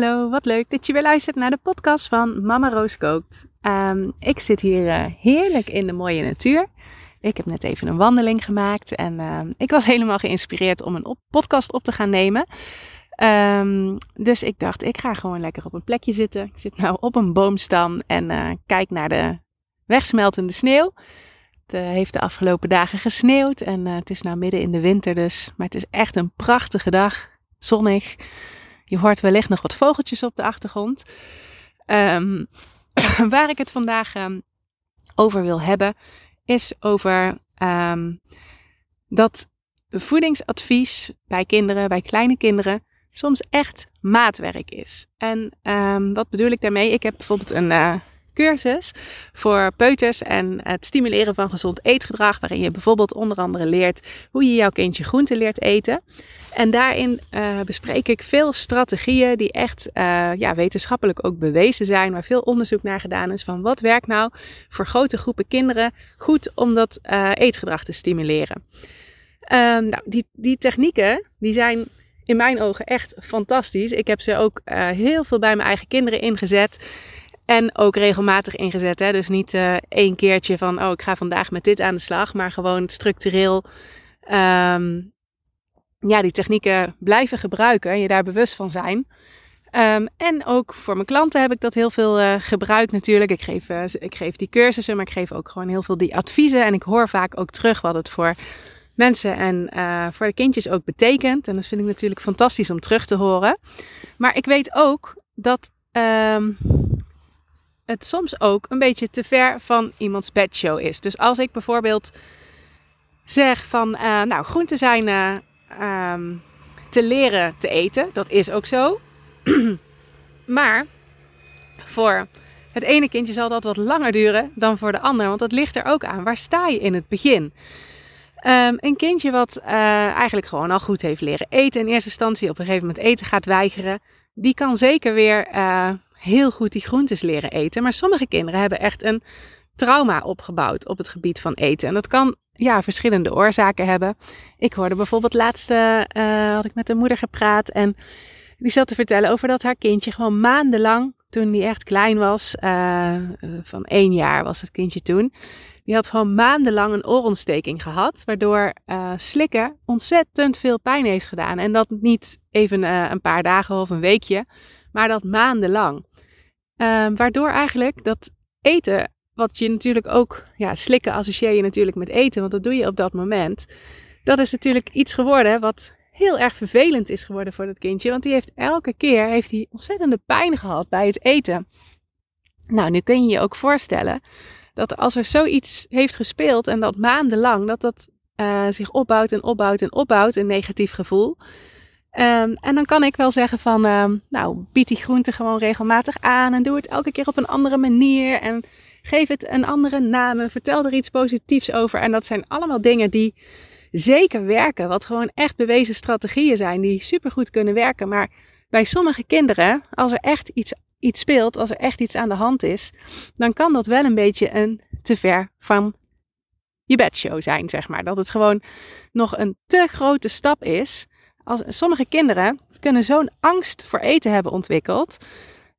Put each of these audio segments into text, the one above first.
Hallo, wat leuk dat je weer luistert naar de podcast van Mama Roos Kookt. Ehm, ik zit hier uh, heerlijk in de mooie natuur. Ik heb net even een wandeling gemaakt en uh, ik was helemaal geïnspireerd om een podcast op te gaan nemen. Um, dus ik dacht, ik ga gewoon lekker op een plekje zitten. Ik zit nou op een boomstam en uh, kijk naar de wegsmeltende sneeuw. Het heeft de afgelopen dagen gesneeuwd en het is nou midden in de winter dus. Maar het is echt een prachtige dag, zonnig. Je hoort wellicht nog wat vogeltjes op de achtergrond. Um, waar ik het vandaag um, over wil hebben, is over um, dat voedingsadvies bij kinderen, bij kleine kinderen, soms echt maatwerk is. En wat bedoel ik daarmee? Ik heb bijvoorbeeld een uh, cursus voor peuters en het stimuleren van gezond eetgedrag, waarin je bijvoorbeeld onder andere leert hoe je jouw kindje groente leert eten. En daarin uh, bespreek ik veel strategieën die echt uh, ja, wetenschappelijk ook bewezen zijn, waar veel onderzoek naar gedaan is van wat werkt nou voor grote groepen kinderen goed om dat uh, eetgedrag te stimuleren. Um, nou, die, die technieken die zijn in mijn ogen echt fantastisch. Ik heb ze ook heel veel bij mijn eigen kinderen ingezet. En ook regelmatig ingezet. Hè? Dus niet uh, één keertje van, oh, ik ga vandaag met dit aan de slag. Maar gewoon structureel um, ja, die technieken blijven gebruiken en je daar bewust van zijn. Um, en ook voor mijn klanten heb ik dat heel veel uh, gebruikt natuurlijk. Ik geef, uh, ik geef die cursussen, maar ik geef ook gewoon heel veel die adviezen. En ik hoor vaak ook terug wat het voor mensen en voor de kindjes ook betekent. En dat vind ik natuurlijk fantastisch om terug te horen. Maar ik weet ook dat um, het soms ook een beetje te ver van iemands bedshow is. Dus als ik bijvoorbeeld zeg van, uh, nou, groenten zijn uh, um, te leren te eten, dat is ook zo. maar voor het ene kindje zal dat wat langer duren dan voor de ander, want dat ligt er ook aan. Waar sta je in het begin? Um, een kindje wat uh, eigenlijk gewoon al goed heeft leren eten, in eerste instantie op een gegeven moment eten gaat weigeren, die kan zeker weer heel goed die groentes leren eten. Maar sommige kinderen hebben echt een trauma opgebouwd op het gebied van eten. En dat kan ja, verschillende oorzaken hebben. Ik hoorde bijvoorbeeld laatst, uh, had ik met een moeder gepraat en die zat te vertellen over dat haar kindje gewoon maandenlang, toen die echt klein was, uh, van één jaar was het kindje toen, die had gewoon maandenlang een oorontsteking gehad, waardoor slikken ontzettend veel pijn heeft gedaan. En dat niet even een paar dagen of een weekje, maar dat maandenlang. Um, waardoor eigenlijk dat eten, wat je natuurlijk ook, ja, slikken associeer je natuurlijk met eten, want dat doe je op dat moment. Dat is natuurlijk iets geworden wat heel erg vervelend is geworden voor dat kindje, want die heeft elke keer heeft hij ontzettende pijn gehad bij het eten. Nou, nu kun je je ook voorstellen dat als er zoiets heeft gespeeld en dat maandenlang, dat dat uh, zich opbouwt en opbouwt en opbouwt, een negatief gevoel. Um, en dan kan ik wel zeggen van, um, nou, bied die groente gewoon regelmatig aan en doe het elke keer op een andere manier en geef het een andere naam en vertel er iets positiefs over. En dat zijn allemaal dingen die zeker werken, wat gewoon echt bewezen strategieën zijn die supergoed kunnen werken. Maar bij sommige kinderen, als er echt iets, iets speelt, als er echt iets aan de hand is, dan kan dat wel een beetje een te ver van je bedshow zijn, zeg maar. Dat het gewoon nog een te grote stap is als, sommige kinderen kunnen zo'n angst voor eten hebben ontwikkeld.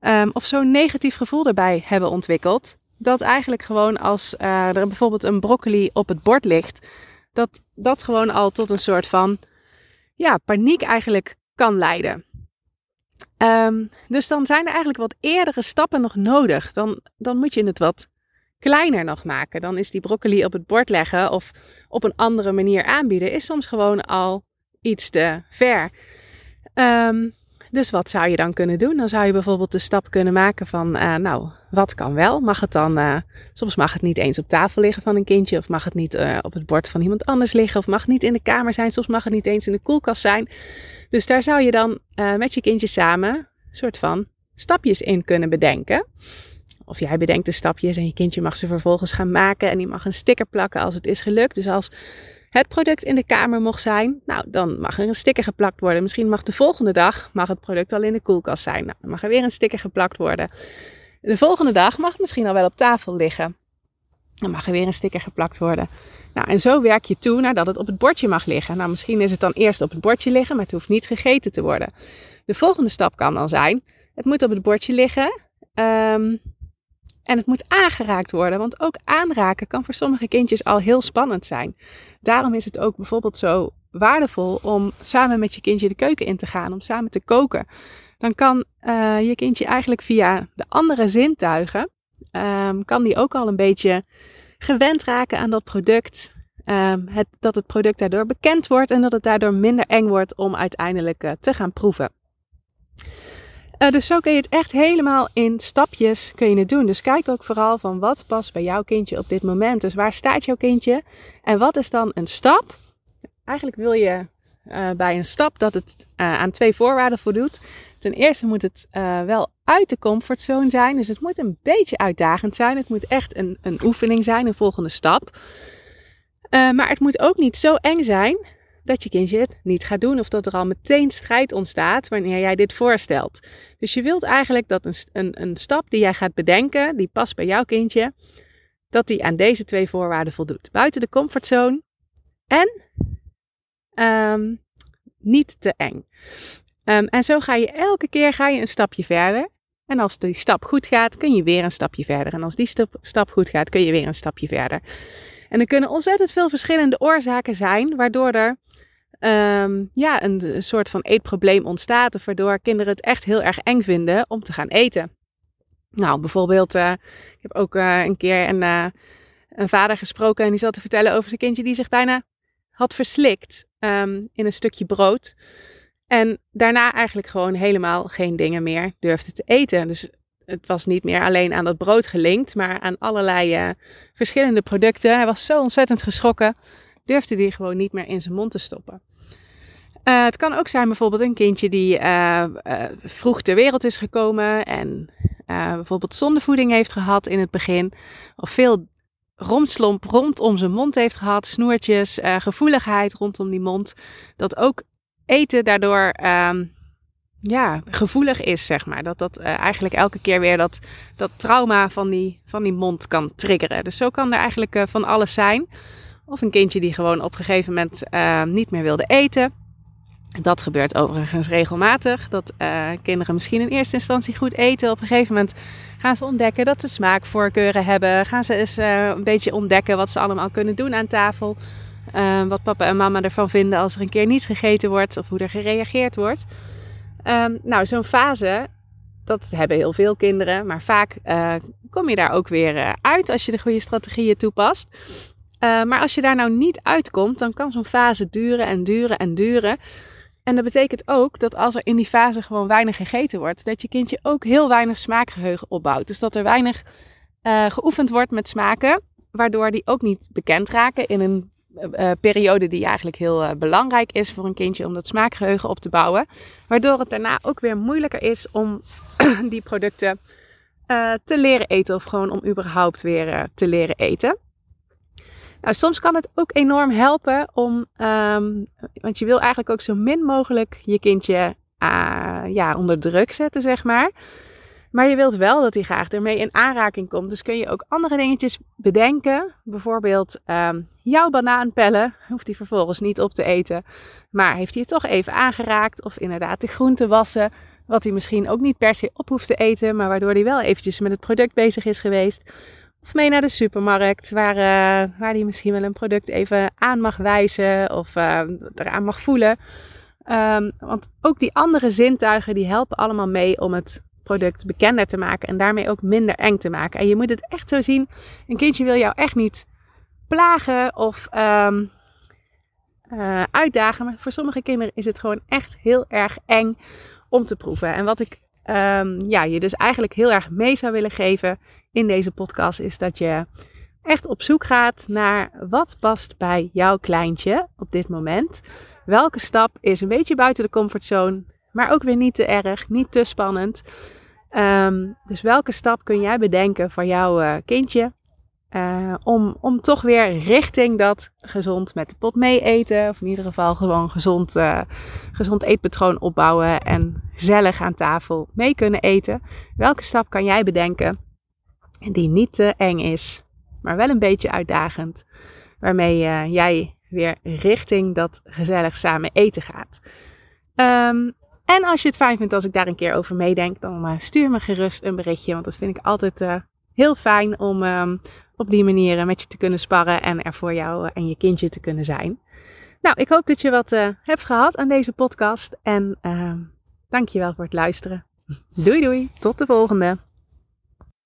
Um, of zo'n negatief gevoel erbij hebben ontwikkeld. Dat eigenlijk gewoon als uh, er bijvoorbeeld een broccoli op het bord ligt. Dat dat gewoon al tot een soort van ja, paniek eigenlijk kan leiden. Um, dus dan zijn er eigenlijk wat eerdere stappen nog nodig. Dan, dan moet je het wat kleiner nog maken. Dan is die broccoli op het bord leggen of op een andere manier aanbieden, is soms gewoon al iets te ver. Um, Dus wat zou je dan kunnen doen? Dan zou je bijvoorbeeld de stap kunnen maken van, uh, nou, wat kan wel? Mag het dan, uh, soms mag het niet eens op tafel liggen van een kindje, of mag het niet uh, op het bord van iemand anders liggen, of mag het niet in de kamer zijn, soms mag het niet eens in de koelkast zijn. Dus daar zou je dan met je kindje samen een soort van stapjes in kunnen bedenken. Of jij bedenkt de stapjes en je kindje mag ze vervolgens gaan maken en die mag een sticker plakken als het is gelukt. Dus als het product in de kamer mocht zijn, nou dan mag er een sticker geplakt worden. Misschien mag de volgende dag mag het product al in de koelkast zijn. Nou, dan mag er weer een sticker geplakt worden. De volgende dag mag het misschien al wel op tafel liggen. Dan mag er weer een sticker geplakt worden. Nou, en zo werk je toe naar dat het op het bordje mag liggen. Nou, misschien is het dan eerst op het bordje liggen, maar het hoeft niet gegeten te worden. De volgende stap kan dan zijn: het moet op het bordje liggen. Um, en het moet aangeraakt worden, want ook aanraken kan voor sommige kindjes al heel spannend zijn. Daarom is het ook bijvoorbeeld zo waardevol om samen met je kindje de keuken in te gaan, om samen te koken. Dan kan uh, je kindje eigenlijk via de andere zintuigen, um, kan die ook al een beetje gewend raken aan dat product. Um, het, dat het product daardoor bekend wordt en dat het daardoor minder eng wordt om uiteindelijk uh, te gaan proeven. Uh, dus zo kun je het echt helemaal in stapjes kun je het doen. Dus kijk ook vooral van wat past bij jouw kindje op dit moment. Dus waar staat jouw kindje? En wat is dan een stap? Eigenlijk wil je uh, bij een stap dat het uh, aan twee voorwaarden voldoet. Ten eerste moet het wel uit de comfortzone zijn. Dus het moet een beetje uitdagend zijn. Het moet echt een, een oefening zijn, een volgende stap. maar het moet ook niet zo eng zijn dat je kindje het niet gaat doen of dat er al meteen strijd ontstaat wanneer jij dit voorstelt. Dus je wilt eigenlijk dat een, een, een stap die jij gaat bedenken, die past bij jouw kindje, dat die aan deze twee voorwaarden voldoet. Buiten de comfortzone en um, niet te eng. Um, en zo ga je elke keer ga je een stapje verder. En als die stap goed gaat, kun je weer een stapje verder. En als die stap, stap goed gaat, kun je weer een stapje verder. En er kunnen ontzettend veel verschillende oorzaken zijn, waardoor er um, ja, een, soort van eetprobleem ontstaat. Waardoor kinderen het echt heel erg eng vinden om te gaan eten. Nou, bijvoorbeeld, uh, ik heb ook uh, een keer een, uh, een vader gesproken en die zat te vertellen over zijn kindje die zich bijna had verslikt um, in een stukje brood. En daarna eigenlijk gewoon helemaal geen dingen meer durfde te eten. Dus het was niet meer alleen aan dat brood gelinkt, maar aan allerlei verschillende producten. Hij was zo ontzettend geschrokken durfde die gewoon niet meer in zijn mond te stoppen. Uh, het kan ook zijn bijvoorbeeld een kindje die uh, uh, vroeg ter wereld is gekomen en bijvoorbeeld zondevoeding heeft gehad in het begin. Of veel romslomp rondom zijn mond heeft gehad, snoertjes, gevoeligheid rondom die mond. Dat ook eten daardoor ehm, ja, gevoelig is, zeg maar. Dat dat eigenlijk elke keer weer dat, dat trauma van die, van die mond kan triggeren. Dus zo kan er eigenlijk van alles zijn. Of een kindje die gewoon op een gegeven moment uh, niet meer wilde eten. Dat gebeurt overigens regelmatig. Dat uh, kinderen misschien in eerste instantie goed eten. Op een gegeven moment gaan ze ontdekken dat ze smaakvoorkeuren hebben. Gaan ze eens uh, een beetje ontdekken wat ze allemaal kunnen doen aan tafel. wat papa en mama ervan vinden als er een keer niet gegeten wordt. Of hoe er gereageerd wordt. Um, nou, zo'n fase, dat hebben heel veel kinderen. Maar vaak kom je daar ook weer uit als je de goede strategieën toepast. Uh, maar als je daar nou niet uitkomt, dan kan zo'n fase duren en duren en duren. En dat betekent ook dat als er in die fase gewoon weinig gegeten wordt, dat je kindje ook heel weinig smaakgeheugen opbouwt. Dus dat er weinig uh, geoefend wordt met smaken, waardoor die ook niet bekend raken in een uh, periode die eigenlijk heel belangrijk is voor een kindje om dat smaakgeheugen op te bouwen. Waardoor het daarna ook weer moeilijker is om die producten te leren eten of gewoon om überhaupt weer te leren eten. Nou, soms kan het ook enorm helpen om, um, want je wil eigenlijk ook zo min mogelijk je kindje uh, ja, onder druk zetten, zeg maar. Maar je wilt wel dat hij graag ermee in aanraking komt. Dus kun je ook andere dingetjes bedenken. Bijvoorbeeld um, jouw banaan pellen. Hoeft hij vervolgens niet op te eten. Maar heeft hij het toch even aangeraakt. Of inderdaad de groenten wassen. Wat hij misschien ook niet per se op hoeft te eten. Maar waardoor hij wel eventjes met het product bezig is geweest. Mee naar de supermarkt, waar, uh, waar die misschien wel een product even aan mag wijzen of uh, eraan mag voelen. Um, want ook die andere zintuigen die helpen allemaal mee om het product bekender te maken en daarmee ook minder eng te maken. En je moet het echt zo zien, een kindje wil jou echt niet plagen of um, uh, uitdagen. Maar voor sommige kinderen is het gewoon echt heel erg eng om te proeven. En wat ik um, ja, je dus eigenlijk heel erg mee zou willen geven in deze podcast, is dat je echt op zoek gaat naar wat past bij jouw kleintje op dit moment. Welke stap is een beetje buiten de comfortzone, maar ook weer niet te erg, niet te spannend. Um, dus welke stap kun jij bedenken voor jouw uh, kindje? Uh, om, om toch weer richting dat gezond met de pot mee eten. Of in ieder geval gewoon gezond, uh, gezond eetpatroon opbouwen. En gezellig aan tafel mee kunnen eten. Welke stap kan jij bedenken die niet te eng is, maar wel een beetje uitdagend. Waarmee uh, jij weer richting dat gezellig samen eten gaat. Um, en als je het fijn vindt als ik daar een keer over meedenk, dan stuur me gerust een berichtje. Want dat vind ik altijd heel fijn om, um, op die manier met je te kunnen sparren en er voor jou en je kindje te kunnen zijn. Nou, ik hoop dat je wat uh, hebt gehad aan deze podcast en uh, dankjewel voor het luisteren. Doei doei, tot de volgende.